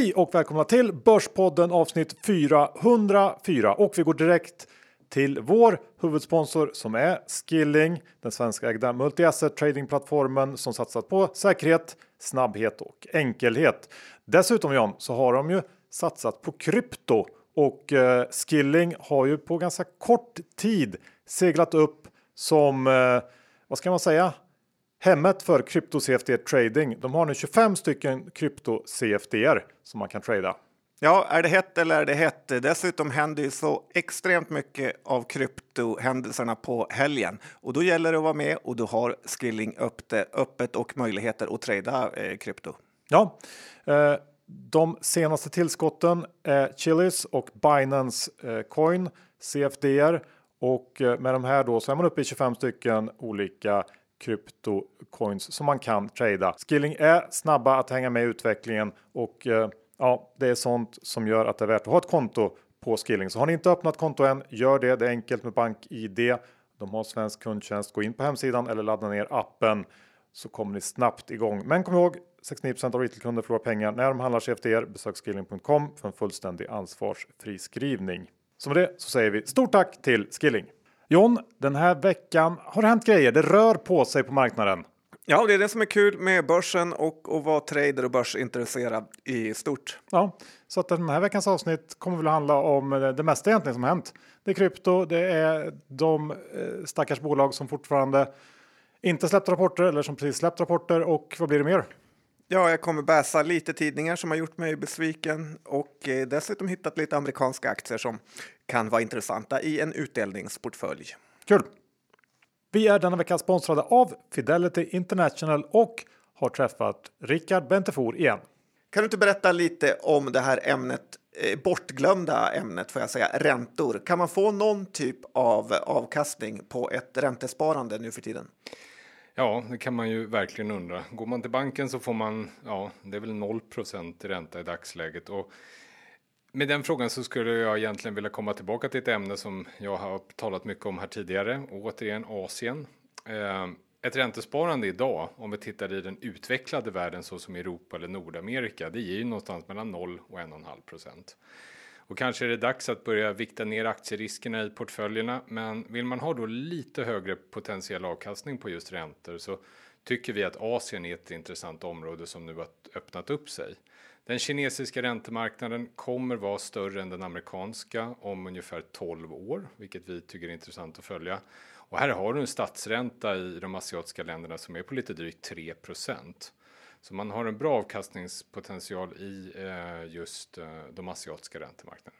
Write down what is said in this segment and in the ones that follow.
Hej och välkomna till Börspodden avsnitt 404 och vi går direkt till vår huvudsponsor som är Skilling, den svenska ägda multi-asset tradingplattformen som satsat på säkerhet, snabbhet och enkelhet. Dessutom John så har de ju satsat på krypto. Och eh, Skilling har ju på ganska kort tid seglat upp som, eh, vad ska man säga, hemmet för krypto CFD trading. De har nu 25 stycken krypto CFD som man kan trada. Ja, är det hett eller är det hett? Dessutom händer ju så extremt mycket av kryptohändelserna på helgen och då gäller det att vara med och du har Skilling öppet och möjligheter att trada eh, krypto. Ja, eh, de senaste tillskotten är Chilis och Binance eh, Coin CFDR och eh, med de här då så är man uppe i 25 stycken olika kryptocoins som man kan trada. Skilling är snabba att hänga med i utvecklingen och eh, ja, det är sånt som gör att det är värt att ha ett konto på Skilling. Så har ni inte öppnat konto än, gör det. Det är enkelt med BankID. De har svensk kundtjänst. Gå in på hemsidan eller ladda ner appen så kommer ni snabbt igång. Men kom ihåg 69% av retailkunder förlorar pengar när de handlar CFDR. Besök skilling.com för en fullständig ansvarsfri skrivning. Så med det så säger vi stort tack till Skilling. John, den här veckan har det hänt grejer. Det rör på sig på marknaden. Ja, det är det som är kul med börsen och att vara trader och börsintresserad i stort. Ja, så att den här veckans avsnitt kommer väl handla om det mesta egentligen som hänt. Det är krypto, det är de eh, stackars bolag som fortfarande inte släppt rapporter eller som precis släppt rapporter och vad blir det mer? Ja, jag kommer bäsa lite tidningar som har gjort mig besviken och eh, dessutom hittat lite amerikanska aktier som kan vara intressanta i en utdelningsportfölj. Kul! Vi är denna vecka sponsrade av Fidelity International och har träffat Rickard Bentefor igen. Kan du inte berätta lite om det här ämnet, eh, bortglömda ämnet får jag säga, räntor? Kan man få någon typ av avkastning på ett räntesparande nu för tiden? Ja, det kan man ju verkligen undra. Går man till banken så får man, ja, det är väl 0 i ränta i dagsläget. Och med den frågan så skulle jag egentligen vilja komma tillbaka till ett ämne som jag har talat mycket om här tidigare. Och återigen Asien. Eh, ett räntesparande idag, om vi tittar i den utvecklade världen så som Europa eller Nordamerika, det ger ju någonstans mellan 0 och 1,5 procent. Och kanske är det dags att börja vikta ner aktieriskerna i portföljerna. Men vill man ha då lite högre potentiell avkastning på just räntor så tycker vi att Asien är ett intressant område som nu har öppnat upp sig. Den kinesiska räntemarknaden kommer vara större än den amerikanska om ungefär 12 år, vilket vi tycker är intressant att följa. Och här har du en statsränta i de asiatiska länderna som är på lite drygt 3 så man har en bra avkastningspotential i eh, just eh, de asiatiska räntemarknaderna.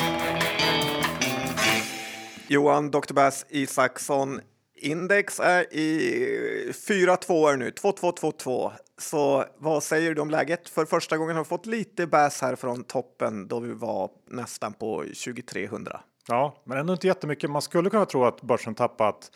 Johan Dr. Bass Isaksson. Index är i fyra tvåor nu, 2222. Så vad säger du om läget? För första gången har vi fått lite bass här från toppen då vi var nästan på 2300. Ja, men ändå inte jättemycket. Man skulle kunna tro att börsen tappat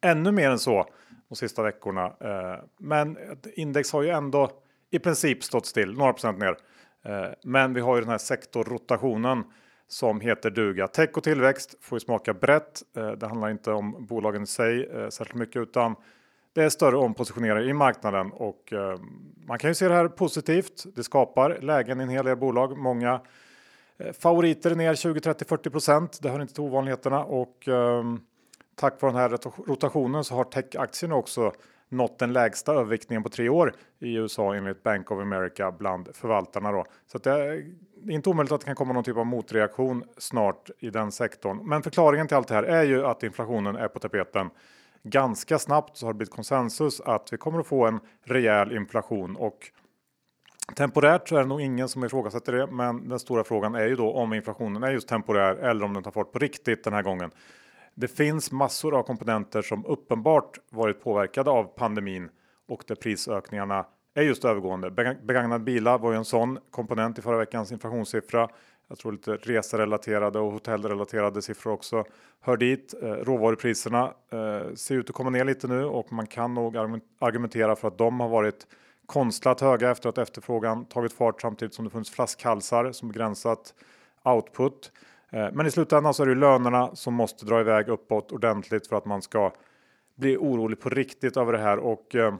ännu mer än så de sista veckorna. Eh, men index har ju ändå i princip stått still, några procent ner. Eh, men vi har ju den här sektorrotationen som heter duga. Tech och tillväxt får ju smaka brett. Eh, det handlar inte om bolagen i sig eh, särskilt mycket utan det är större ompositionerare i marknaden och eh, man kan ju se det här positivt. Det skapar lägen i en hel del bolag. Många favoriter är ner 20, 30, 40 procent. Det hör inte till ovanligheterna och ehm, tack vare den här rotationen så har techaktierna också nått den lägsta överviktningen på tre år i USA enligt Bank of America bland förvaltarna. Då. Så det det är inte omöjligt att det kan komma någon typ av motreaktion snart i den sektorn. Men förklaringen till allt det här är ju att inflationen är på tapeten. Ganska snabbt så har det blivit konsensus att vi kommer att få en rejäl inflation och Temporärt så är det nog ingen som ifrågasätter det, men den stora frågan är ju då om inflationen är just temporär eller om den tar fart på riktigt den här gången. Det finns massor av komponenter som uppenbart varit påverkade av pandemin och där prisökningarna är just övergående. Begagnade bilar var ju en sån komponent i förra veckans inflationssiffra. Jag tror lite reserelaterade och hotellrelaterade siffror också hör dit. Eh, råvarupriserna eh, ser ut att komma ner lite nu och man kan nog argumentera för att de har varit konstlat höga efter att efterfrågan tagit fart samtidigt som det funnits flaskhalsar som begränsat output. Eh, men i slutändan så är det lönerna som måste dra iväg uppåt ordentligt för att man ska bli orolig på riktigt över det här och eh,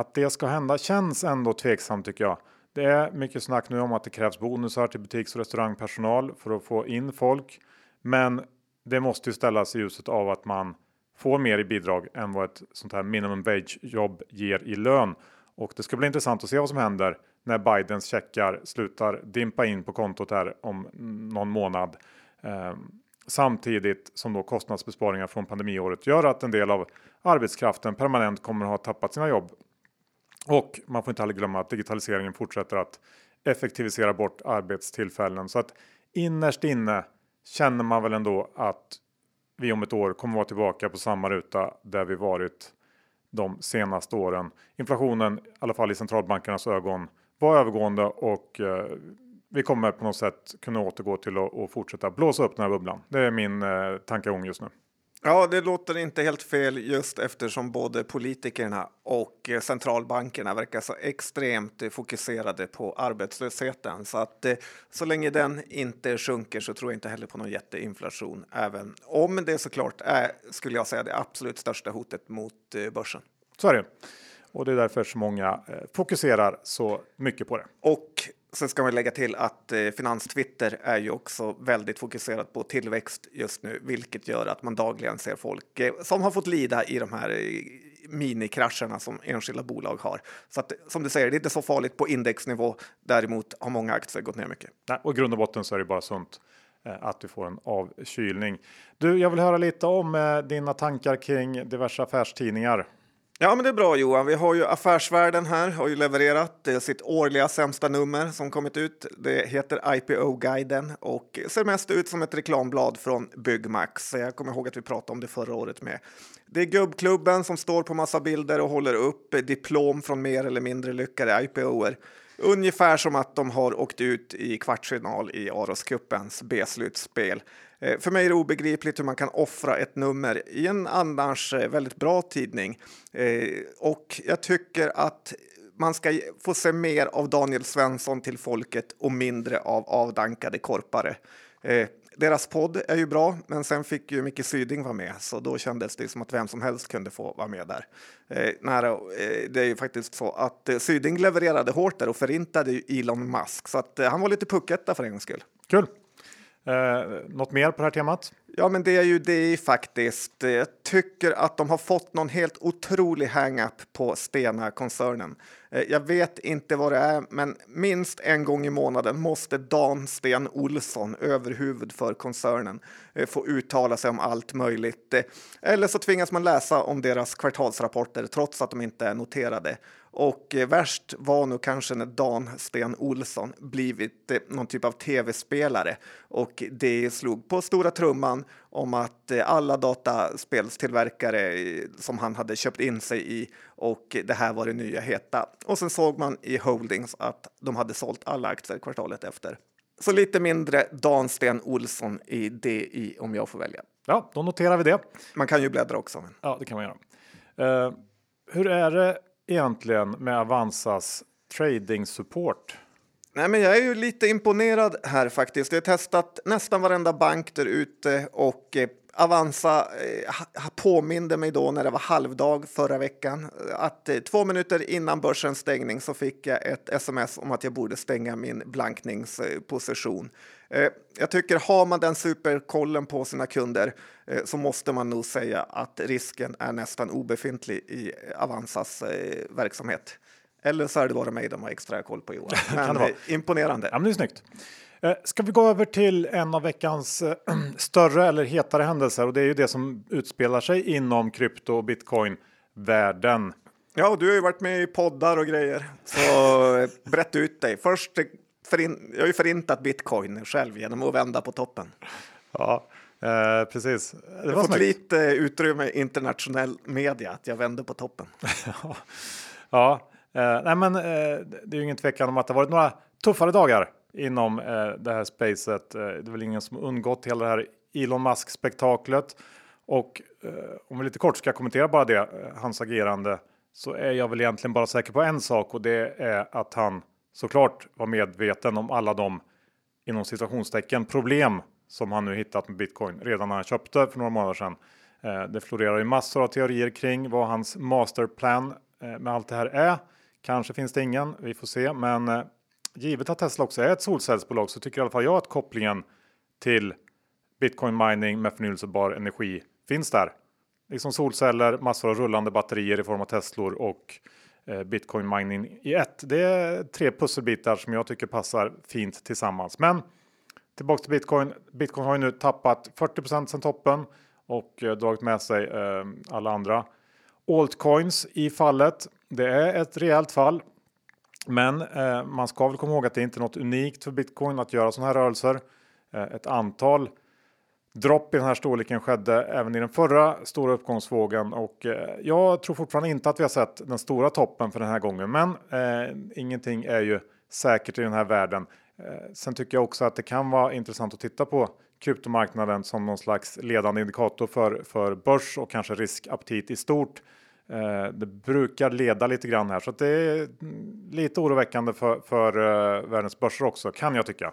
att det ska hända känns ändå tveksamt tycker jag. Det är mycket snack nu om att det krävs bonusar till butiks och restaurangpersonal för att få in folk. Men det måste ju ställas i ljuset av att man får mer i bidrag än vad ett sånt här minimum wage jobb ger i lön. Och det ska bli intressant att se vad som händer när Bidens checkar slutar dimpa in på kontot här om någon månad. Ehm, samtidigt som då kostnadsbesparingar från pandemiåret gör att en del av arbetskraften permanent kommer att ha tappat sina jobb. Och man får inte heller glömma att digitaliseringen fortsätter att effektivisera bort arbetstillfällen så att innerst inne känner man väl ändå att vi om ett år kommer vara tillbaka på samma ruta där vi varit de senaste åren. Inflationen, i alla fall i centralbankernas ögon, var övergående och eh, vi kommer på något sätt kunna återgå till att fortsätta blåsa upp den här bubblan. Det är min eh, tankegång just nu. Ja, det låter inte helt fel just eftersom både politikerna och centralbankerna verkar så extremt fokuserade på arbetslösheten. Så att eh, så länge den inte sjunker så tror jag inte heller på någon jätteinflation. Även om det såklart är, skulle jag säga, det absolut största hotet mot eh, börsen. Så är det. Och det är därför så många eh, fokuserar så mycket på det. Och Sen ska man lägga till att eh, Finanstwitter är ju också väldigt fokuserat på tillväxt just nu, vilket gör att man dagligen ser folk eh, som har fått lida i de här eh, minikrascherna som enskilda bolag har. Så att, som du säger, det är inte så farligt på indexnivå. Däremot har många aktier gått ner mycket. Nej, och i grund och botten så är det bara sunt eh, att du får en avkylning. Du, jag vill höra lite om eh, dina tankar kring diverse affärstidningar. Ja, men det är bra Johan. Vi har ju Affärsvärlden här, har ju levererat sitt årliga sämsta nummer som kommit ut. Det heter IPO-guiden och ser mest ut som ett reklamblad från Byggmax. Jag kommer ihåg att vi pratade om det förra året med. Det är gubbklubben som står på massa bilder och håller upp diplom från mer eller mindre lyckade IPOer. Ungefär som att de har åkt ut i kvartsfinal i Aroscupens B-slutspel. Eh, för mig är det obegripligt hur man kan offra ett nummer i en annars eh, väldigt bra tidning. Eh, och jag tycker att man ska få se mer av Daniel Svensson till folket och mindre av avdankade korpare. Deras podd är ju bra, men sen fick ju Micke Syding vara med, så då kändes det som att vem som helst kunde få vara med där. Eh, nära, eh, det är ju faktiskt så att eh, Syding levererade hårt där och förintade Elon Musk, så att eh, han var lite pucketta för en gångs skull. Kul! Eh, något mer på det här temat? Ja, men det är ju det faktiskt. Eh, jag tycker att de har fått någon helt otrolig hang-up på Stena-koncernen. Eh, jag vet inte vad det är, men minst en gång i månaden måste Dan Sten Olsson, överhuvud för koncernen, eh, få uttala sig om allt möjligt. Eh, eller så tvingas man läsa om deras kvartalsrapporter trots att de inte är noterade. Och eh, värst var nog kanske när Dan Sten Olsson blivit eh, någon typ av tv-spelare och det slog på stora trumman om att eh, alla dataspelstillverkare som han hade köpt in sig i och det här var det nya heta. Och sen såg man i Holdings att de hade sålt alla aktier kvartalet efter. Så lite mindre Dan Sten Olsson i DI om jag får välja. Ja, då noterar vi det. Man kan ju bläddra också. Men... Ja, det kan man göra. Uh, hur är det egentligen med Avanzas trading support? Nej, men jag är ju lite imponerad här faktiskt. Jag har testat nästan varenda bank där ute och eh, Avanza eh, påminde mig då när det var halvdag förra veckan att eh, två minuter innan börsens stängning så fick jag ett sms om att jag borde stänga min blankningsposition. Eh, jag tycker har man den superkollen på sina kunder eh, så måste man nog säga att risken är nästan obefintlig i Avanzas eh, verksamhet. Eller så är det bara mig de har extra koll på Johan. Men imponerande. Ja, men det är snyggt. Ska vi gå över till en av veckans större eller hetare händelser och det är ju det som utspelar sig inom krypto och bitcoin världen. Ja, du har ju varit med i poddar och grejer, så berätta ut dig. Först förin, jag har ju förintat bitcoin själv genom att vända på toppen. Ja, eh, precis. Det jag har fått lite utrymme i internationell media att jag vände på toppen. ja, eh, nej men eh, det är ju ingen tvekan om att det har varit några tuffare dagar inom eh, det här spacet. Eh, det är väl ingen som undgått hela det här Elon Musk spektaklet. Och eh, om vi lite kort ska kommentera bara det, eh, hans agerande, så är jag väl egentligen bara säker på en sak och det är att han såklart var medveten om alla de inom situationstecken problem som han nu hittat med bitcoin redan när han köpte för några månader sedan. Eh, det florerar ju massor av teorier kring vad hans masterplan eh, med allt det här är. Kanske finns det ingen, vi får se, men eh, givet att Tesla också är ett solcellsbolag så tycker i alla fall jag att kopplingen till bitcoin mining med förnyelsebar energi finns där. Liksom solceller, massor av rullande batterier i form av Teslor och eh, bitcoin mining i ett. Det är tre pusselbitar som jag tycker passar fint tillsammans. Men tillbaks till bitcoin. Bitcoin har ju nu tappat 40% sedan toppen och eh, dragit med sig eh, alla andra altcoins i fallet. Det är ett rejält fall, men eh, man ska väl komma ihåg att det inte är något unikt för bitcoin att göra sådana här rörelser. Eh, ett antal dropp i den här storleken skedde även i den förra stora uppgångsvågen och eh, jag tror fortfarande inte att vi har sett den stora toppen för den här gången. Men eh, ingenting är ju säkert i den här världen. Eh, sen tycker jag också att det kan vara intressant att titta på kryptomarknaden som någon slags ledande indikator för, för börs och kanske riskaptit i stort. Eh, det brukar leda lite grann här så det är lite oroväckande för, för eh, världens börser också kan jag tycka.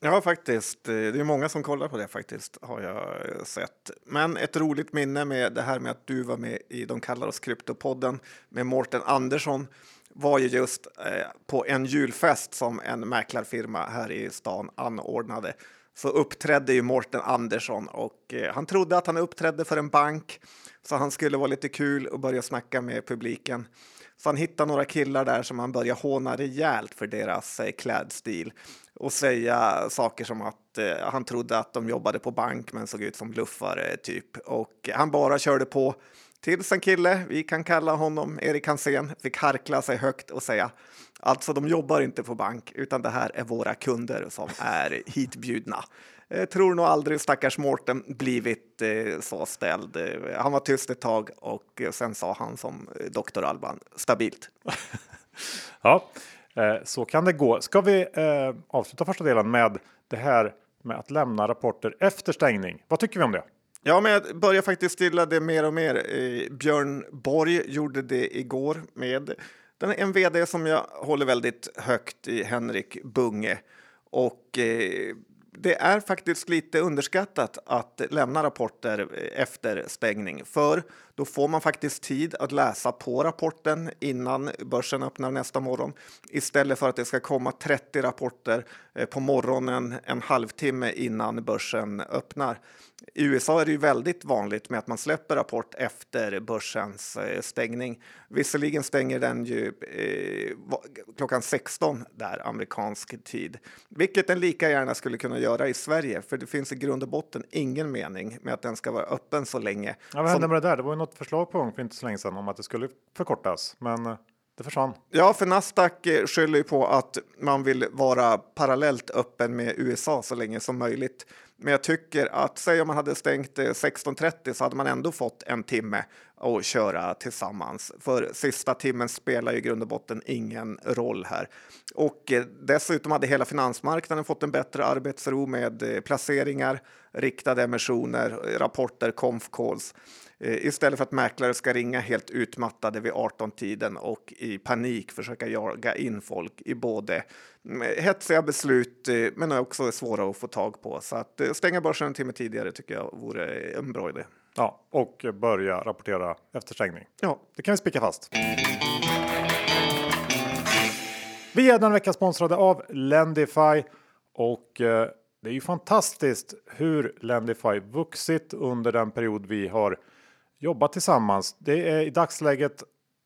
Ja, faktiskt. Eh, det är många som kollar på det faktiskt, har jag sett. Men ett roligt minne med det här med att du var med i De kallar oss Kryptopodden med Mårten Andersson var ju just eh, på en julfest som en mäklarfirma här i stan anordnade. Så uppträdde ju Mårten Andersson och eh, han trodde att han uppträdde för en bank så han skulle vara lite kul och börja snacka med publiken. Så han hittade några killar där som han började håna rejält för deras eh, klädstil och säga saker som att eh, han trodde att de jobbade på bank men såg ut som bluffare typ. Och han bara körde på tills en kille, vi kan kalla honom Erik Hansén, fick harkla sig högt och säga alltså de jobbar inte på bank utan det här är våra kunder som är hitbjudna. Jag tror nog aldrig stackars Mårten blivit eh, så ställd. Han var tyst ett tag och sen sa han som doktor Alban stabilt. ja, eh, så kan det gå. Ska vi eh, avsluta första delen med det här med att lämna rapporter efter stängning? Vad tycker vi om det? Ja, men jag börjar faktiskt gilla det mer och mer. Eh, Björn Borg gjorde det igår med den en vd som jag håller väldigt högt i, Henrik Bunge. Och eh, det är faktiskt lite underskattat att lämna rapporter eh, efter stängning, för då får man faktiskt tid att läsa på rapporten innan börsen öppnar nästa morgon istället för att det ska komma 30 rapporter eh, på morgonen en halvtimme innan börsen öppnar. I USA är det ju väldigt vanligt med att man släpper rapport efter börsens eh, stängning. Visserligen stänger den ju eh, klockan 16 där amerikansk tid, vilket den lika gärna skulle kunna göra i Sverige, för det finns i grund och botten ingen mening med att den ska vara öppen så länge. Ja, vad hände med det där? Det var ju något förslag på gång för inte så länge sedan om att det skulle förkortas, men eh, det försvann. Ja, för Nasdaq eh, skyller ju på att man vill vara parallellt öppen med USA så länge som möjligt. Men jag tycker att, säg om man hade stängt eh, 16.30 så hade man ändå fått en timme att köra tillsammans. För sista timmen spelar ju i grund och botten ingen roll här. Och dessutom hade hela finansmarknaden fått en bättre arbetsro med placeringar, riktade emissioner, rapporter, conf calls. Eh, istället för att mäklare ska ringa helt utmattade vid 18-tiden och i panik försöka jaga in folk i både mm, hetsiga beslut men också svåra att få tag på. Så att stänga börsen en timme tidigare tycker jag vore en bra idé. Ja, och börja rapportera efter stängning. Ja, det kan vi spika fast. Vi är den vecka sponsrade av Lendify och eh, det är ju fantastiskt hur Lendify vuxit under den period vi har Jobba tillsammans. Det är i dagsläget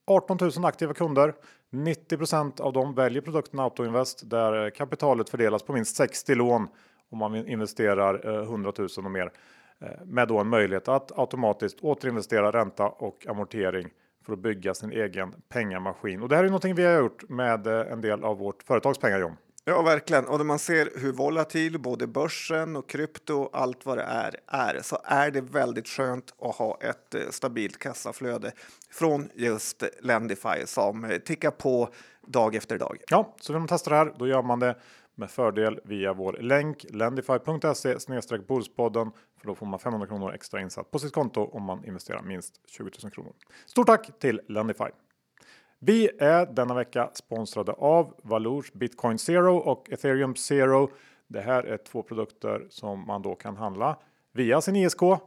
18 000 aktiva kunder. 90% av dem väljer produkten Autoinvest där kapitalet fördelas på minst 60 lån om man investerar eh, 100 000 och mer. Eh, med då en möjlighet att automatiskt återinvestera ränta och amortering för att bygga sin egen pengamaskin. Och det här är någonting vi har gjort med eh, en del av vårt företags pengar John. Ja, verkligen. Och när man ser hur volatil både börsen och krypto och allt vad det är, är så är det väldigt skönt att ha ett eh, stabilt kassaflöde från just Lendify som eh, tickar på dag efter dag. Ja, så vill man testa det här, då gör man det med fördel via vår länk lendify.se bolspodden för då får man 500 kronor extra insatt på sitt konto om man investerar minst 20 000 kronor. Stort tack till Lendify! Vi är denna vecka sponsrade av Valush Bitcoin Zero och Ethereum Zero. Det här är två produkter som man då kan handla via sin ISK eh,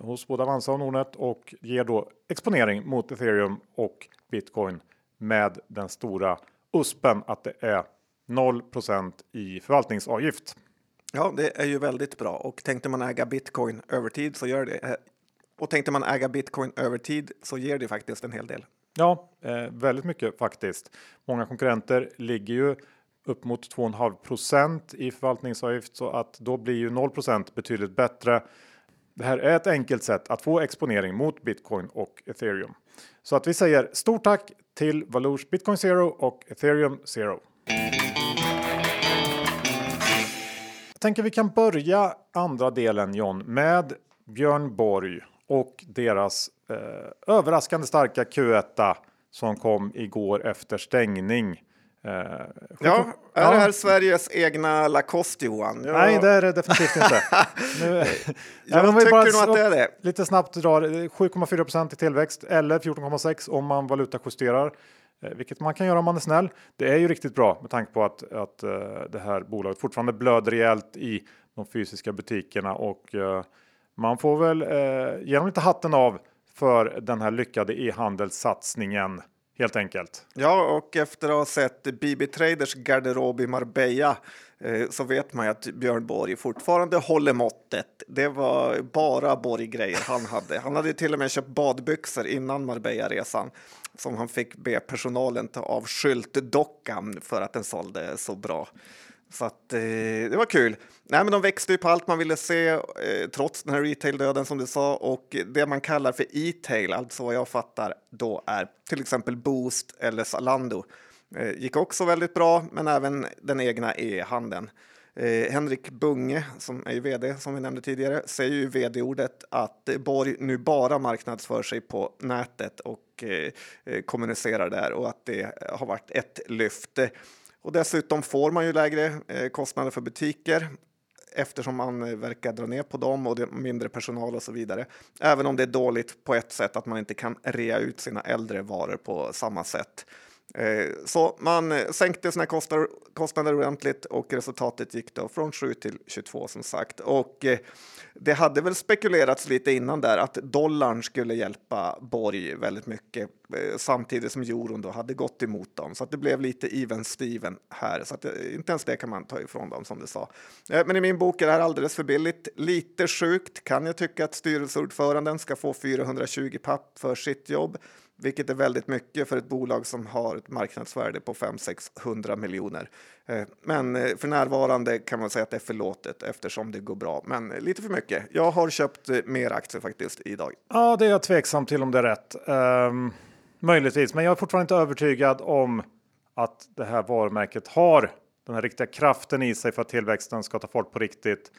hos både Avanza och Nordnet och ger då exponering mot ethereum och bitcoin med den stora USPen att det är 0% i förvaltningsavgift. Ja, det är ju väldigt bra och tänkte man äga bitcoin över tid så gör det. Eh, och tänkte man äga bitcoin över tid så ger det faktiskt en hel del. Ja, eh, väldigt mycket faktiskt. Många konkurrenter ligger ju upp mot 2,5% i förvaltningsavgift så att då blir ju 0% betydligt bättre. Det här är ett enkelt sätt att få exponering mot bitcoin och ethereum. Så att vi säger stort tack till Valush Bitcoin Zero och ethereum Zero. Jag tänker vi kan börja andra delen John med Björn Borg och deras eh, överraskande starka Q1 som kom igår efter stängning. Eh, ja, är det här Sveriges egna Lacoste Johan? Ja. Nej, det är det definitivt inte. nu, jag tycker bara, nog att det är det. Lite snabbt drar 7,4% i tillväxt eller 14,6 om man valutajusterar. Eh, vilket man kan göra om man är snäll. Det är ju riktigt bra med tanke på att, att uh, det här bolaget fortfarande blöder rejält i de fysiska butikerna och man får väl eh, ge dem lite hatten av för den här lyckade e-handelssatsningen helt enkelt. Ja, och efter att ha sett BB Traders garderob i Marbella eh, så vet man ju att Björn Borg fortfarande håller måttet. Det var bara Borg-grejer han hade. Han hade till och med köpt badbyxor innan Marbella-resan som han fick be personalen ta av skyltdockan för att den sålde så bra. Så att, eh, det var kul. Nej, men de växte ju på allt man ville se eh, trots den här retail-döden som du sa och det man kallar för e-tail, alltså vad jag fattar då är till exempel Boost eller Zalando. Eh, gick också väldigt bra, men även den egna e-handeln. Eh, Henrik Bunge, som är vd som vi nämnde tidigare, säger ju vd-ordet att Borg nu bara marknadsför sig på nätet och eh, eh, kommunicerar där och att det har varit ett lyfte. Och dessutom får man ju lägre eh, kostnader för butiker eftersom man eh, verkar dra ner på dem och det är mindre personal och så vidare. Även om det är dåligt på ett sätt att man inte kan rea ut sina äldre varor på samma sätt. Eh, så man eh, sänkte sina kostnader, ordentligt och resultatet gick då från 7 till 22 som sagt. Och eh, det hade väl spekulerats lite innan där att dollarn skulle hjälpa Borg väldigt mycket samtidigt som euron då hade gått emot dem. Så att det blev lite even Steven här. Så att inte ens det kan man ta ifrån dem som du sa. Men i min bok är det här alldeles för billigt. Lite sjukt kan jag tycka att styrelseordföranden ska få 420 papp för sitt jobb vilket är väldigt mycket för ett bolag som har ett marknadsvärde på 500-600 miljoner. Eh, men eh, för närvarande kan man säga att det är förlåtet eftersom det går bra, men eh, lite för mycket. Jag har köpt mer aktier faktiskt idag. Ja, det är jag tveksam till om det är rätt. Um, möjligtvis, men jag är fortfarande inte övertygad om att det här varumärket har den här riktiga kraften i sig för att tillväxten ska ta fart på riktigt.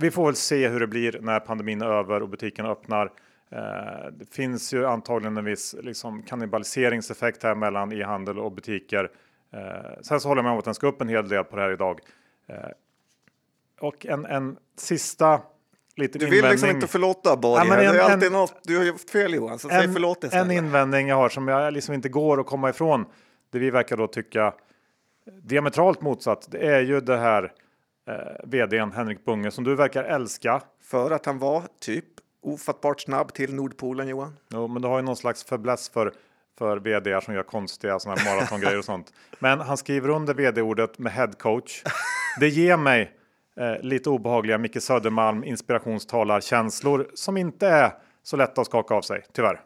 Vi får väl se hur det blir när pandemin är över och butikerna öppnar. Eh, det finns ju antagligen en viss liksom, kannibaliseringseffekt här mellan e-handel och butiker. Eh, sen så håller jag med om att den ska upp en hel del på det här idag. Eh, och en, en sista liten Du vill invändning. liksom inte förlåta Borg. Ja, det är alltid en, något, du har gjort fel Johan, så en, säg förlåt istället. En invändning jag har som jag liksom inte går att komma ifrån. Det vi verkar då tycka diametralt motsatt. Det är ju det här eh, vdn Henrik Bunge som du verkar älska. För att han var typ ofattbart snabb till Nordpolen Johan. Jo, men du har ju någon slags fäbless för för vd som gör konstiga såna här maratongrejer och sånt. Men han skriver under vd-ordet med head coach. Det ger mig eh, lite obehagliga Micke Södermalm inspirationstalarkänslor som inte är så lätta att skaka av sig, tyvärr.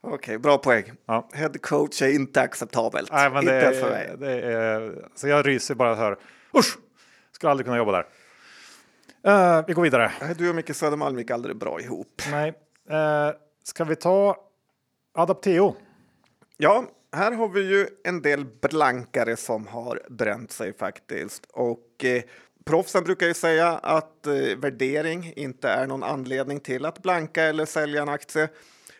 Okej, okay, bra poäng. Ja. Head coach är inte acceptabelt. Nej, men inte det, för mig. Det är, så jag ryser bara här. Usch! Skulle aldrig kunna jobba där. Uh, vi går vidare. Du och Micke Södermalm gick aldrig bra ihop. Nej. Uh, ska vi ta Adapteo? Ja, här har vi ju en del blankare som har bränt sig faktiskt. Och eh, proffsen brukar ju säga att eh, värdering inte är någon anledning till att blanka eller sälja en aktie.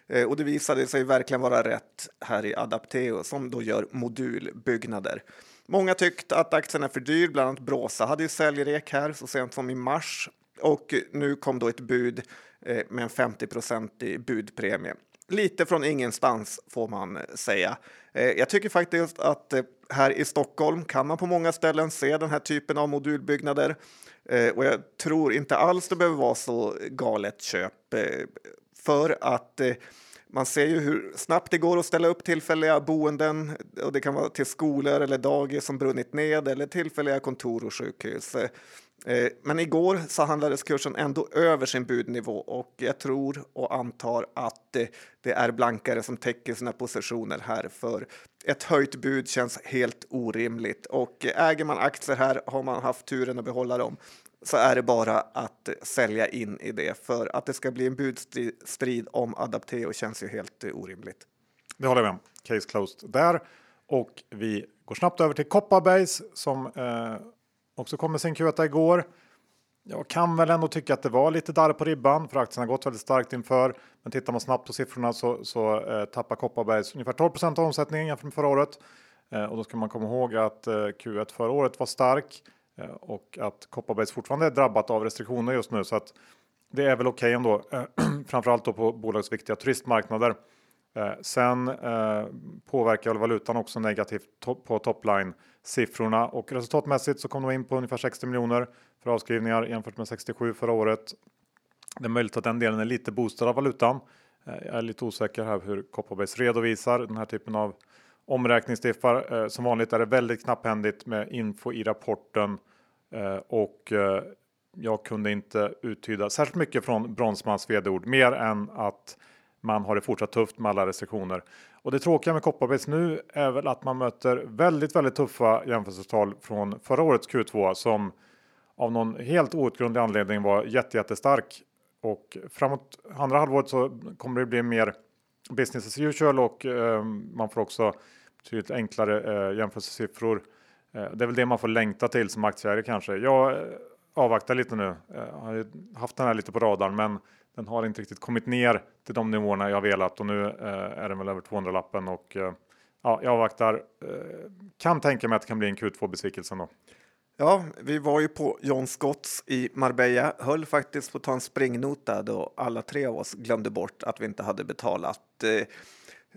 Eh, och det visade sig verkligen vara rätt här i Adapteo som då gör modulbyggnader. Många tyckte att aktien är för dyr, bland annat Bråsa hade ju säljrek här så sent som i mars och nu kom då ett bud eh, med en 50 i budpremie. Lite från ingenstans får man säga. Eh, jag tycker faktiskt att eh, här i Stockholm kan man på många ställen se den här typen av modulbyggnader och jag tror inte alls det behöver vara så galet köp för att man ser ju hur snabbt det går att ställa upp tillfälliga boenden och det kan vara till skolor eller dagis som brunnit ned eller tillfälliga kontor och sjukhus. Eh, men igår så handlades kursen ändå över sin budnivå och jag tror och antar att eh, det är blankare som täcker sina positioner här för ett höjt bud känns helt orimligt och äger man aktier här har man haft turen att behålla dem så är det bara att sälja in i det för att det ska bli en budstrid om Adapteo känns ju helt eh, orimligt. Det håller jag med om. Case closed där och vi går snabbt över till Kopparbergs som eh, också kom med sin Q1 igår. Jag kan väl ändå tycka att det var lite darr på ribban för aktien har gått väldigt starkt inför. Men tittar man snabbt på siffrorna så, så eh, tappar Kopparbergs ungefär 12% av omsättningen jämfört med förra året. Eh, och då ska man komma ihåg att eh, Q1 förra året var stark Eh, och att Kopparbergs fortfarande är drabbat av restriktioner just nu så att det är väl okej okay ändå. Eh, framförallt då på bolagsviktiga turistmarknader. Eh, sen påverkar väl valutan också negativt på topline siffrorna och resultatmässigt så kom de in på ungefär 60 miljoner för avskrivningar jämfört med 67 förra året. Det är möjligt att den delen är lite boostad av valutan. Jag är lite osäker här hur Kopparbergs redovisar den här typen av omräkningsdiffar. Eh, som vanligt är det väldigt knapphändigt med info i rapporten eh, och eh, jag kunde inte uttyda särskilt mycket från Bronsmans vd-ord mer än att man har det fortsatt tufft med alla restriktioner. Och det tråkiga med Kopparbergs nu är väl att man möter väldigt, väldigt tuffa jämförelsetal från förra årets Q2 som av någon helt outgrundlig anledning var jätte, jättestark. Och framåt andra halvåret så kommer det bli mer business as usual och eh, man får också betydligt enklare eh, jämförelsesiffror. Eh, det är väl det man får längta till som aktieägare kanske. Jag eh, avvaktar lite nu. Jag eh, har haft den här lite på radarn men den har inte riktigt kommit ner till de nivåerna jag velat och nu eh, är den väl över 200 lappen och eh, ja, jag avvaktar. Eh, kan tänka mig att det kan bli en Q2 besvikelse ändå. Ja, vi var ju på John Scotts i Marbella, höll faktiskt på att ta en springnota då alla tre av oss glömde bort att vi inte hade betalat. Eh,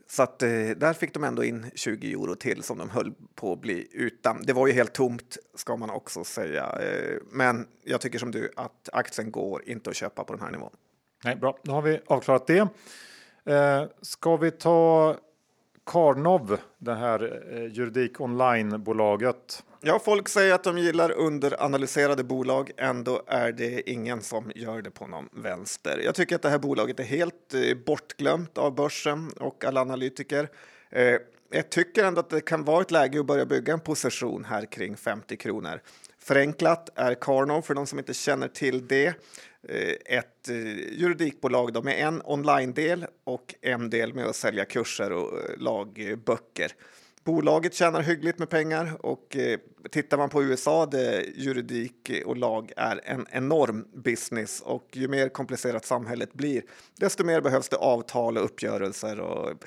så att eh, där fick de ändå in 20 euro till som de höll på att bli utan. Det var ju helt tomt ska man också säga. Eh, men jag tycker som du att aktien går inte att köpa på den här nivån. Nej, bra, då har vi avklarat det. Eh, ska vi ta Karnov, det här eh, juridik online-bolaget? Ja, folk säger att de gillar underanalyserade bolag. Ändå är det ingen som gör det på någon vänster. Jag tycker att det här bolaget är helt eh, bortglömt av börsen och alla analytiker. Eh, jag tycker ändå att det kan vara ett läge att börja bygga en position här kring 50 kronor. Förenklat är Karnov, för de som inte känner till det, eh, ett eh, juridikbolag då med en online-del och en del med att sälja kurser och eh, lagböcker. Bolaget tjänar hyggligt med pengar och tittar man på USA där juridik och lag är en enorm business och ju mer komplicerat samhället blir desto mer behövs det avtal och uppgörelser och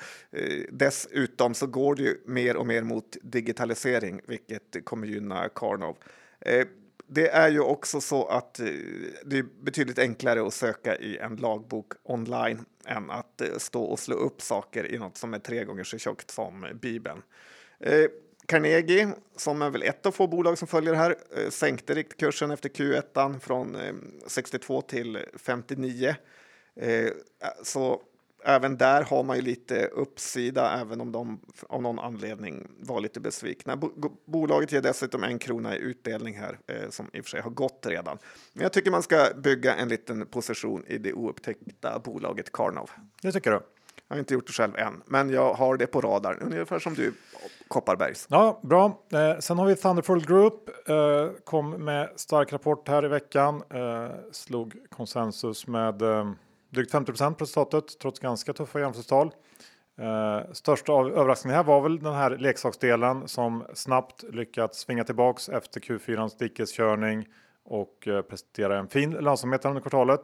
dessutom så går det ju mer och mer mot digitalisering vilket kommer gynna Karnov. Eh, det är ju också så att eh, det är betydligt enklare att söka i en lagbok online än att eh, stå och slå upp saker i något som är tre gånger så tjockt som Bibeln. Carnegie, som är väl ett av få bolag som följer det här, sänkte riktkursen efter Q1 från 62 till 59. Så även där har man ju lite uppsida, även om de av någon anledning var lite besvikna. Bolaget ger dessutom en krona i utdelning här, eh, som i och för sig har gått redan. Men jag tycker man ska bygga en liten position i det oupptäckta bolaget Karnov. Det tycker du? Jag har inte gjort det själv än, men jag har det på radarn, ungefär som du, Kopparbergs. Ja, bra. Eh, sen har vi Thunderful Group, eh, kom med stark rapport här i veckan, eh, slog konsensus med eh, drygt 50 på resultatet trots ganska tuffa jämförelsetal. Eh, största av överraskningen här var väl den här leksaksdelen som snabbt lyckats svinga tillbaks efter Q4 dikeskörning och eh, prestera en fin lönsamhet under kvartalet.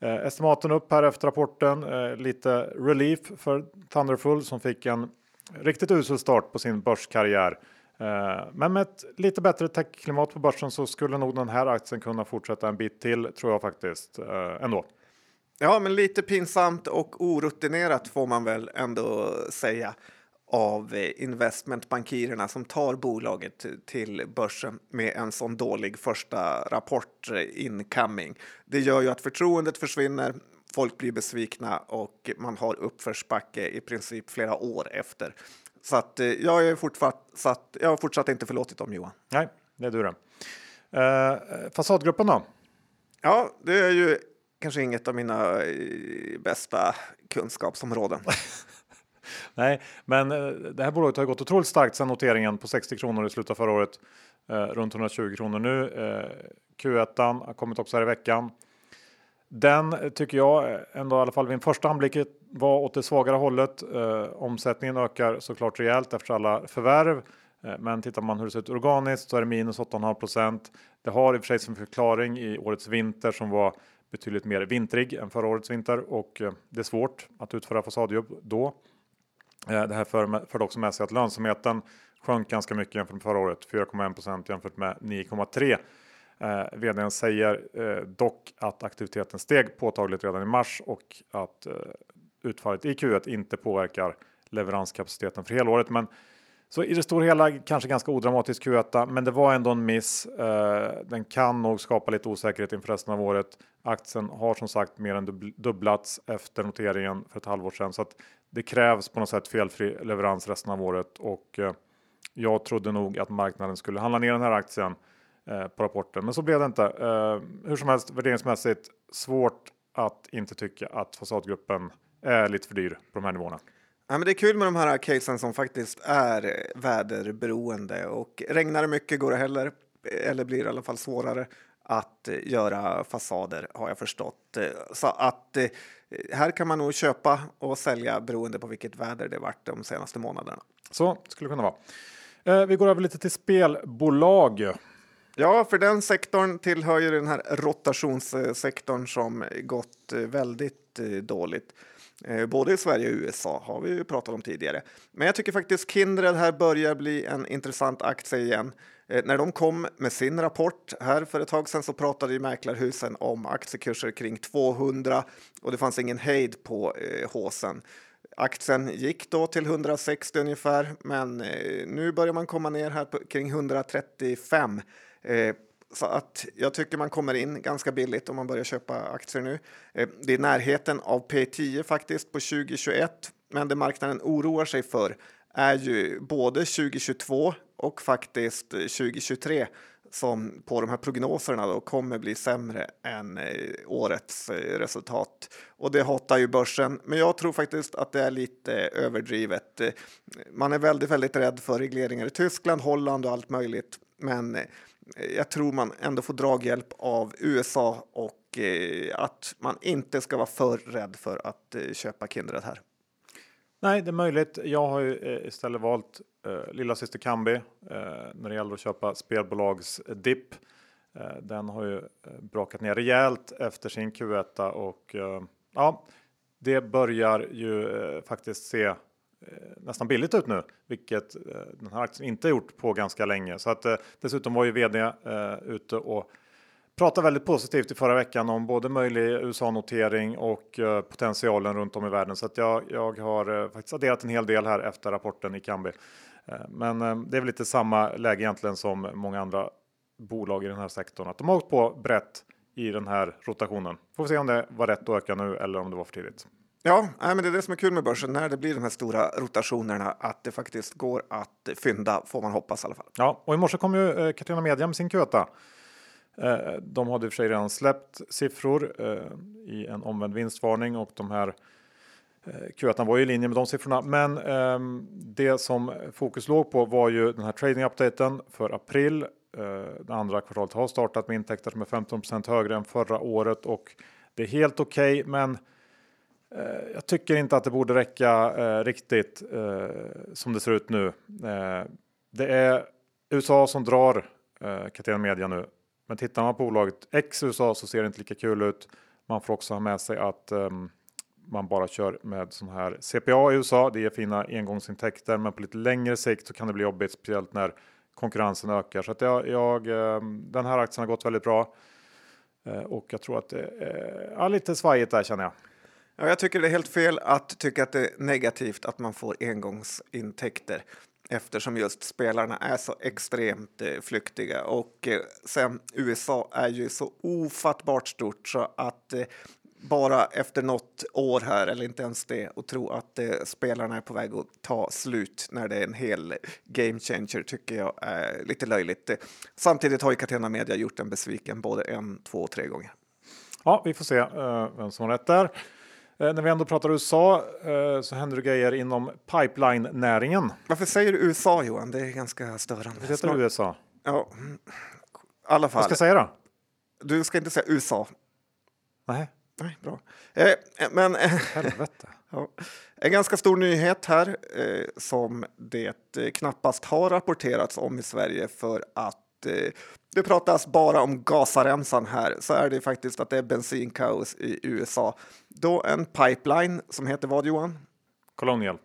Eh, estimaten upp här efter rapporten, eh, lite relief för Thunderful som fick en riktigt usel start på sin börskarriär. Eh, men med ett lite bättre techklimat på börsen så skulle nog den här aktien kunna fortsätta en bit till tror jag faktiskt eh, ändå. Ja, men lite pinsamt och orutinerat får man väl ändå säga av investmentbankirerna som tar bolaget till börsen med en sån dålig första rapport incoming. Det gör ju att förtroendet försvinner, folk blir besvikna och man har uppförsbacke i princip flera år efter. Så att jag är fortsatt, jag har fortsatt inte förlåtit dem Johan. Nej, det är du det. Eh, fasadgruppen då? Ja, det är ju kanske inget av mina eh, bästa kunskapsområden. Nej, men eh, det här bolaget har gått otroligt starkt sedan noteringen på 60 kronor i slutet av förra året. Eh, runt 120 kronor nu. Eh, Q1 har kommit också här i veckan. Den eh, tycker jag ändå i alla fall vid en första anblick var åt det svagare hållet. Eh, omsättningen ökar såklart rejält efter alla förvärv. Eh, men tittar man hur det ser ut organiskt så är det minus 8,5 procent. Det har i och för sig sin förklaring i årets vinter som var betydligt mer vintrig än förra årets vinter och eh, det är svårt att utföra fasadjobb då. Eh, det här förde också med sig att lönsamheten sjönk ganska mycket jämfört med förra året, 4,1 jämfört med 9,3. Eh, vdn säger eh, dock att aktiviteten steg påtagligt redan i mars och att eh, utfallet i Q1 inte påverkar leveranskapaciteten för helåret. Men så i det stora hela kanske ganska odramatisk Q1, men det var ändå en miss. Eh, den kan nog skapa lite osäkerhet inför resten av året. Aktien har som sagt mer än dubblats efter noteringen för ett halvår sedan så att det krävs på något sätt felfri leverans resten av året och eh, jag trodde nog att marknaden skulle handla ner den här aktien eh, på rapporten, men så blev det inte. Hur som helst värderingsmässigt svårt att inte tycka att fasadgruppen är lite för dyr på de här nivåerna. Ja, men det är kul med de här casen som faktiskt är väderberoende och regnar det mycket går det heller, eller blir i alla fall svårare att göra fasader har jag förstått. Så att här kan man nog köpa och sälja beroende på vilket väder det varit de senaste månaderna. Så skulle det kunna vara. Vi går över lite till spelbolag. Ja, för den sektorn tillhör ju den här rotationssektorn som gått väldigt dåligt. Eh, både i Sverige och USA har vi ju pratat om tidigare. Men jag tycker faktiskt Kindred här börjar bli en intressant aktie igen. Eh, när de kom med sin rapport här för ett tag sedan så pratade ju mäklarhusen om aktiekurser kring 200 och det fanns ingen hejd på eh, håsen. Aktien gick då till 160 ungefär, men nu börjar man komma ner här på, kring 135. Så att jag tycker man kommer in ganska billigt om man börjar köpa aktier nu. Eh, det är närheten av P10 faktiskt på 2021, men det marknaden oroar sig för är ju både 2022 och faktiskt 2023 som på de här prognoserna då kommer bli sämre än eh, årets eh, resultat. Och det hotar ju börsen, men jag tror faktiskt att det är lite överdrivet. Man är väldigt, väldigt rädd för regleringar i Tyskland, Holland och allt möjligt, men jag tror man ändå får draghjälp av USA och eh, att man inte ska vara för rädd för att eh, köpa Kindred här. Nej, det är möjligt. Jag har ju eh, istället valt eh, lilla syster Kambi eh, när det gäller att köpa spelbolags dipp. Eh, den har ju brakat ner rejält efter sin Q1 och ja, det börjar ju faktiskt se Eh, nästan billigt ut nu, vilket eh, den här aktien inte gjort på ganska länge. Så att eh, dessutom var ju vd ute och pratade väldigt positivt i förra veckan om både möjlig USA-notering och potentialen runt om i världen. Så att jag, jag har faktiskt adderat en hel del här efter rapporten i Kambi. Men det är väl lite samma läge egentligen som många andra bolag i den här sektorn. Att de har åkt på brett i den här rotationen. Får vi se om det var rätt att öka nu eller om det var för tidigt. Ja, men det är det som är kul med börsen när det blir de här stora rotationerna att det faktiskt går att fynda får man hoppas i alla fall. Ja, och i morse kom ju eh, Catena Media med sin Q1. Eh, de hade i och för sig redan släppt siffror eh, i en omvänd vinstvarning och de här Q1 var ju i linje med de siffrorna. Men ehm, det som fokus låg på var ju den här trading updaten för april. Det andra kvartalet har startat med intäkter som är 15% högre än förra året och det är helt okej, okay, men Eh, jag tycker inte att det borde räcka eh, riktigt eh, som det ser ut nu. Det är USA som drar Catena Media nu men tittar man på bolaget X USA så ser det inte lika kul ut. Man får också ha med sig att ehm, man bara kör med sån här CPA i USA. Det ger fina engångsintäkter, men på lite längre sikt så kan det bli jobbigt, speciellt när konkurrensen ökar. Så att jag, jag ehm, den här aktien har gått väldigt bra och jag tror att det är lite svajigt där känner jag. Ja, jag tycker det är helt fel att tycka att det är negativt att man får engångsintäkter eftersom just spelarna är så extremt eh, flyktiga och eh, sen USA är ju så ofattbart stort så att eh, bara efter något år här, eller inte ens det, och tro att eh, spelarna är på väg att ta slut när det är en hel game changer tycker jag är lite löjligt. Samtidigt har ju Catena Media gjort en besviken både en, två och tre gånger. Ja, vi får se uh, vem som har rätt där. Eh, när vi ändå pratar USA eh, så händer det grejer inom pipeline-näringen. Varför säger du USA Johan? Det är ganska störande. Det heter Snart... USA. Ja, i alla fall. Vad ska jag säga då? Du ska inte säga USA. Nej. Nej, bra. Eh, men... Helvete. ja. En ganska stor nyhet här eh, som det knappast har rapporterats om i Sverige för att eh, det pratas bara om gasaremsan här så är det faktiskt att det är bensinkaos i USA. Då en pipeline som heter vad Johan? Colonial.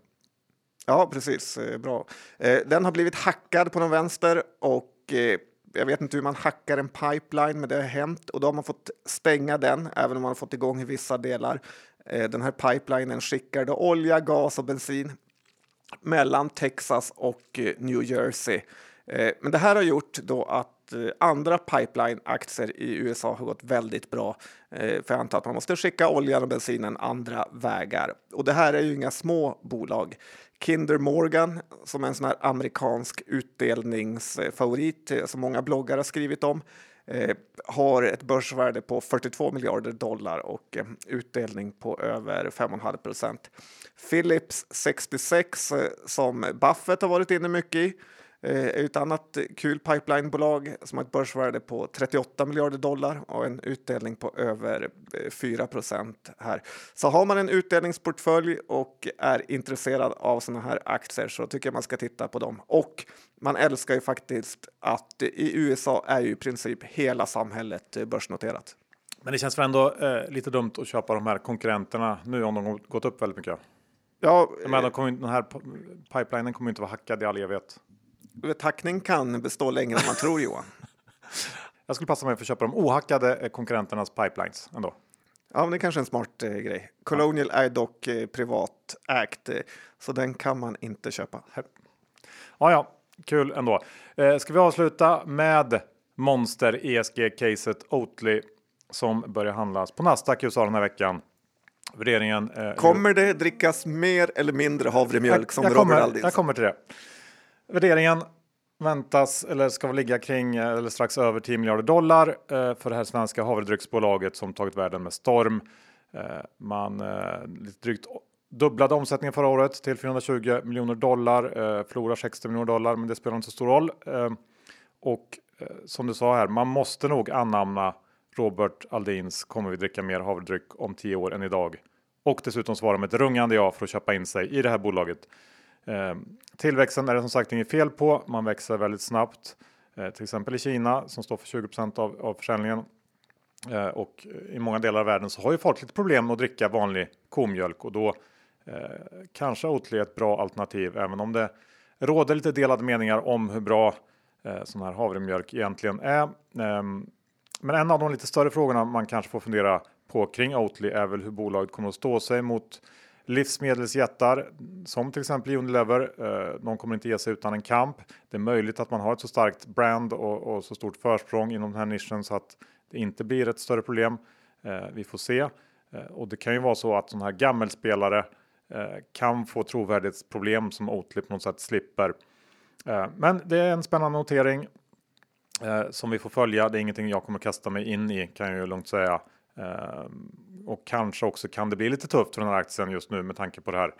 Ja, precis. Eh, bra. Eh, den har blivit hackad på den vänster och eh, jag vet inte hur man hackar en pipeline, men det har hänt och då har man fått stänga den, även om man har fått igång i vissa delar. Den här pipelinen skickar då olja, gas och bensin mellan Texas och New Jersey. Men det här har gjort då att Eh, andra pipeline-aktier i USA har gått väldigt bra. Eh, för jag antar att man måste skicka oljan och bensinen andra vägar. Och det här är ju inga små bolag. Kinder Morgan, som är en sån här amerikansk utdelningsfavorit eh, som många bloggar har skrivit om, har ett börsvärde på 42 miljarder dollar och utdelning på över 5,5 procent. Philips 66 som Buffett har varit inne mycket i ett annat kul pipelinebolag som har ett börsvärde på 38 miljarder dollar och en utdelning på över 4 eh, procent här. Så har man en utdelningsportfölj och är intresserad av sådana här aktier så tycker jag man ska titta på dem. Och man älskar ju faktiskt att i USA är ju i princip hela samhället börsnoterat. Men det känns väl ändå eh, lite dumt att köpa de här konkurrenterna nu om de gått upp väldigt mycket. Ja, men de kommer, den här pipelinen kommer inte vara hackad i all evighet. Tackning kan bestå längre än man tror Johan. Jag skulle passa mig för att köpa de ohackade eh, konkurrenternas pipelines ändå. Ja, men det är kanske en smart eh, grej. Colonial ja. är dock eh, privat ägt, eh, så den kan man inte köpa. Ja, ja, kul ändå. Eh, ska vi avsluta med Monster ESG-caset Oatly som börjar handlas på Nasdaq i USA den här veckan. Värderingen. Eh, kommer det drickas mer eller mindre havremjölk jag, som jag Robert kommer, Aldins? Jag kommer till det. Värderingen väntas eller ska ligga kring eh, eller strax över 10 miljarder dollar eh, för det här svenska havredrycksbolaget som tagit världen med storm. Eh, man eh, lite drygt dubblade omsättningen förra året till 420 miljoner dollar, eh, förlorar 60 miljoner dollar, men det spelar inte så stor roll. Eh, och som du sa här, man måste nog anamna Robert Aldins kommer vi dricka mer havredryck om 10 år än idag. Och dessutom svara med ett rungande ja för att köpa in sig i det här bolaget. Eh, tillväxten är det som sagt inget fel på. Man växer väldigt snabbt, eh, till exempel i Kina som står för 20 av, av försäljningen. Eh, och i många delar av världen så har ju folk lite problem med att dricka vanlig komjölk och då eh, kanske Oatly är ett bra alternativ, även om det råder lite delade meningar om hur bra eh, sån här havremjölk egentligen är. Ehm, men en av de lite större frågorna man kanske får fundera på kring Oatly är väl hur bolaget kommer att stå sig mot livsmedelsjättar som till exempel Unilever. Eh, de kommer inte ge sig utan en kamp. Det är möjligt att man har ett så starkt brand och, och så stort försprång inom den här nischen så att det inte blir ett större problem. Eh, vi får se. Eh, och det kan ju vara så att sådana här gammelspelare kan få trovärdighetsproblem som Oatly på något sätt slipper. Men det är en spännande notering som vi får följa. Det är ingenting jag kommer kasta mig in i kan jag ju lugnt säga. Och kanske också kan det bli lite tufft för den här aktien just nu med tanke på det här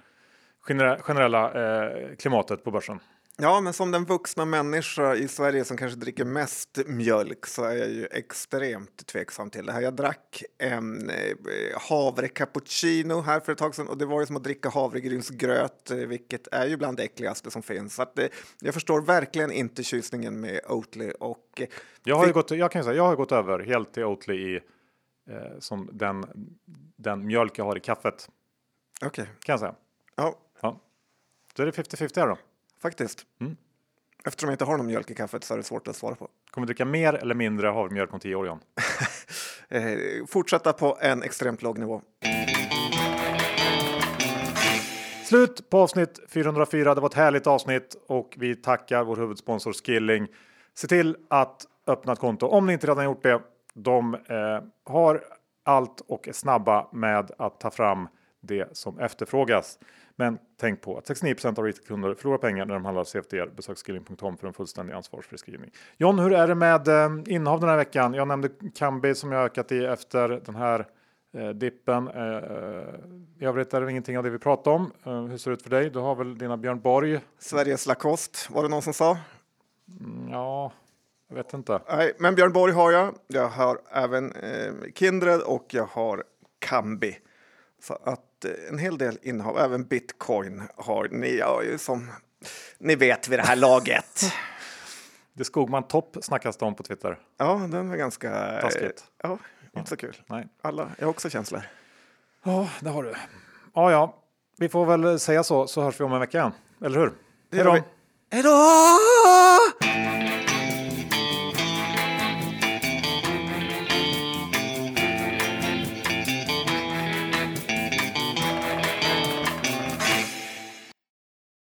generella eh, klimatet på börsen. Ja, men som den vuxna människa i Sverige som kanske dricker mest mjölk så är jag ju extremt tveksam till det här. Jag drack en eh, havre cappuccino här för ett tag sedan och det var ju som att dricka havregrynsgröt, eh, vilket är ju bland det äckligaste som finns. Så att, jag förstår verkligen inte tjusningen med Oatly och. Jag har ju gått, jag kan säga, jag har gått över helt till Oatly i eh, som den, den mjölk jag har i kaffet. Okej, kan jag säga. ja, Ja. Då är det 50-50 här då. faktiskt. Mm. Eftersom jag inte har någon mjölk i kaffet så är det svårt att svara på. Kommer du dricka mer eller mindre havremjölk om 10 år John? Eh, fortsätta på en extremt låg nivå. Slut på avsnitt 404. Det var ett härligt avsnitt och vi tackar vår huvudsponsor Skilling. Se till att öppna ett konto om ni inte redan gjort det. De eh, har allt och är snabba med att ta fram det som efterfrågas. Men tänk på att 69% av retailkunder förlorar pengar när de handlar CFD. Besök skilling.com för en fullständig ansvarsfri skrivning. John, hur är det med eh, innehav den här veckan? Jag nämnde Kambi som jag ökat i efter den här eh, dippen. Eh, I övrigt är det ingenting av det vi pratar om. Hur ser det ut för dig? Du har väl dina Björn Borg? Sveriges Lacoste var det någon som sa. Mm, Ja, vet inte. Nej, men Björn Borg har jag. Jag har även eh, Kindred och jag har Kambi. Så att eh, en hel del innehav, även bitcoin har ni. Ja, som ni vet vid det här laget. Det Skogman Topp snackas det om på Twitter. Ja, den var ganska... eh, Taskigt. Ja, inte så kul. Nej. Alla, jag har också känslor. Ja, det har du. Ja, ja, vi får väl säga så, så hörs vi om en vecka igen. Eller hur? Hej då! Hej då!